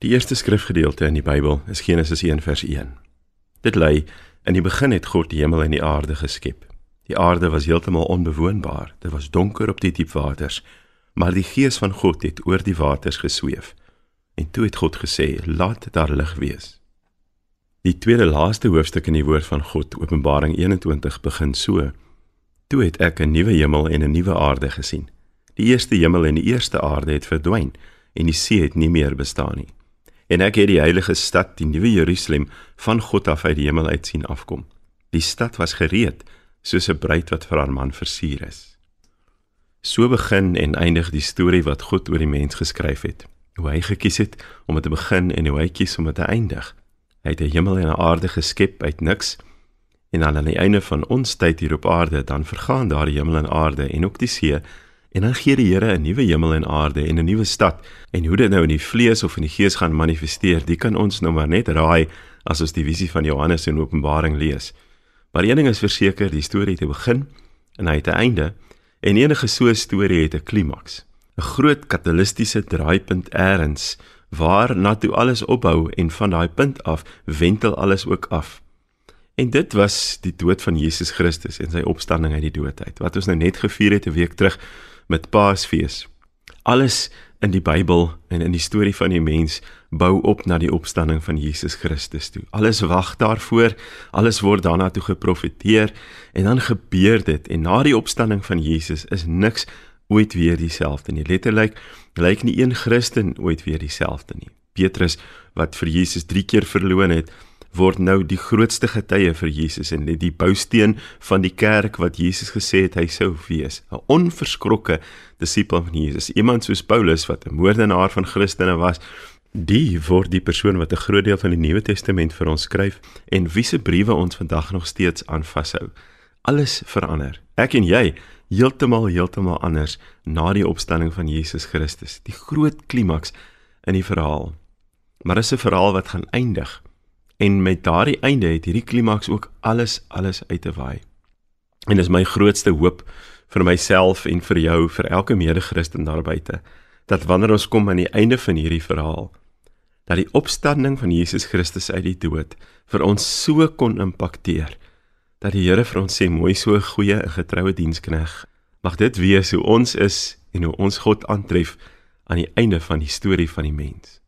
Die eerste skrifgedeelte in die Bybel is Genesis 1 vers 1. Dit lei: In die begin het God die hemel en die aarde geskep. Die aarde was heeltemal onbewoonbaar. Dit was donker op die diep waters, maar die gees van God het oor die waters gesweef. En toe het God gesê: "Laat daar lig wees." Die tweede laaste hoofstuk in die woord van God, Openbaring 21, begin so: Toe het ek 'n nuwe hemel en 'n nuwe aarde gesien. Die eerste hemel en die eerste aarde het verdwyn en die see het nie meer bestaan nie. En ek het die heilige stad, die nuwe Jerusalem, van God af uit die hemel uit sien afkom. Die stad was gereed soos 'n bruid wat vir haar man versier is. So begin en eindig die storie wat God oor die mens geskryf het. Hoe hy gekies het om dit te begin en hoe hy kies om dit te eindig. Hy het 'n hemel en 'n aarde geskep uit niks. En dan aan die einde van ons tyd hier op aarde, dan vergaan daar die hemel en aarde en ook die see En dan gee die Here 'n nuwe hemel en aarde en 'n nuwe stad. En hoe dit nou in die vlees of in die gees gaan manifesteer, dit kan ons nou maar net raai as ons die visie van Johannes in Openbaring lees. Maar een ding is verseker, die storie het 'n begin en hy het 'n einde. En enige so 'n storie het 'n klimaks. 'n Groot katalistiese draaipunt eers waar na toe alles ophou en van daai punt af wentel alles ook af. En dit was die dood van Jesus Christus en sy opstanding uit die dood uit. Wat ons nou net gevier het 'n week terug met Paasfees. Alles in die Bybel en in die storie van die mens bou op na die opstanding van Jesus Christus toe. Alles wag daarvoor, alles word daarna toe geprofeteer en dan gebeur dit en na die opstanding van Jesus is niks ooit weer dieselfde nie. Letterlik lyk nie een Christen ooit weer dieselfde nie. Petrus wat vir Jesus 3 keer verloon het, word nou die grootste getuie vir Jesus en die bousteen van die kerk wat Jesus gesê het hy sou wees. 'n Onverskrokke disipel van Jesus, iemand soos Paulus wat 'n moordenaar van Christene was, die word die persoon wat 'n groot deel van die Nuwe Testament vir ons skryf en wie se briewe ons vandag nog steeds aan vashou. Alles verander. Ek en jy heeltemal heeltemal anders na die opstanding van Jesus Christus. Die groot klimaks in die verhaal. Maar dis 'n verhaal wat gaan eindig En met daardie einde het hierdie klimaks ook alles alles uit te waai. En dis my grootste hoop vir myself en vir jou, vir elke mede-Christen daar buite, dat wanneer ons kom aan die einde van hierdie verhaal, dat die opstanding van Jesus Christus uit die dood vir ons so kon impakteer dat die Here vir ons sê mooi so goeie en getroue dienskneg mag dit wees hoe ons is en hoe ons God aantref aan die einde van die storie van die mens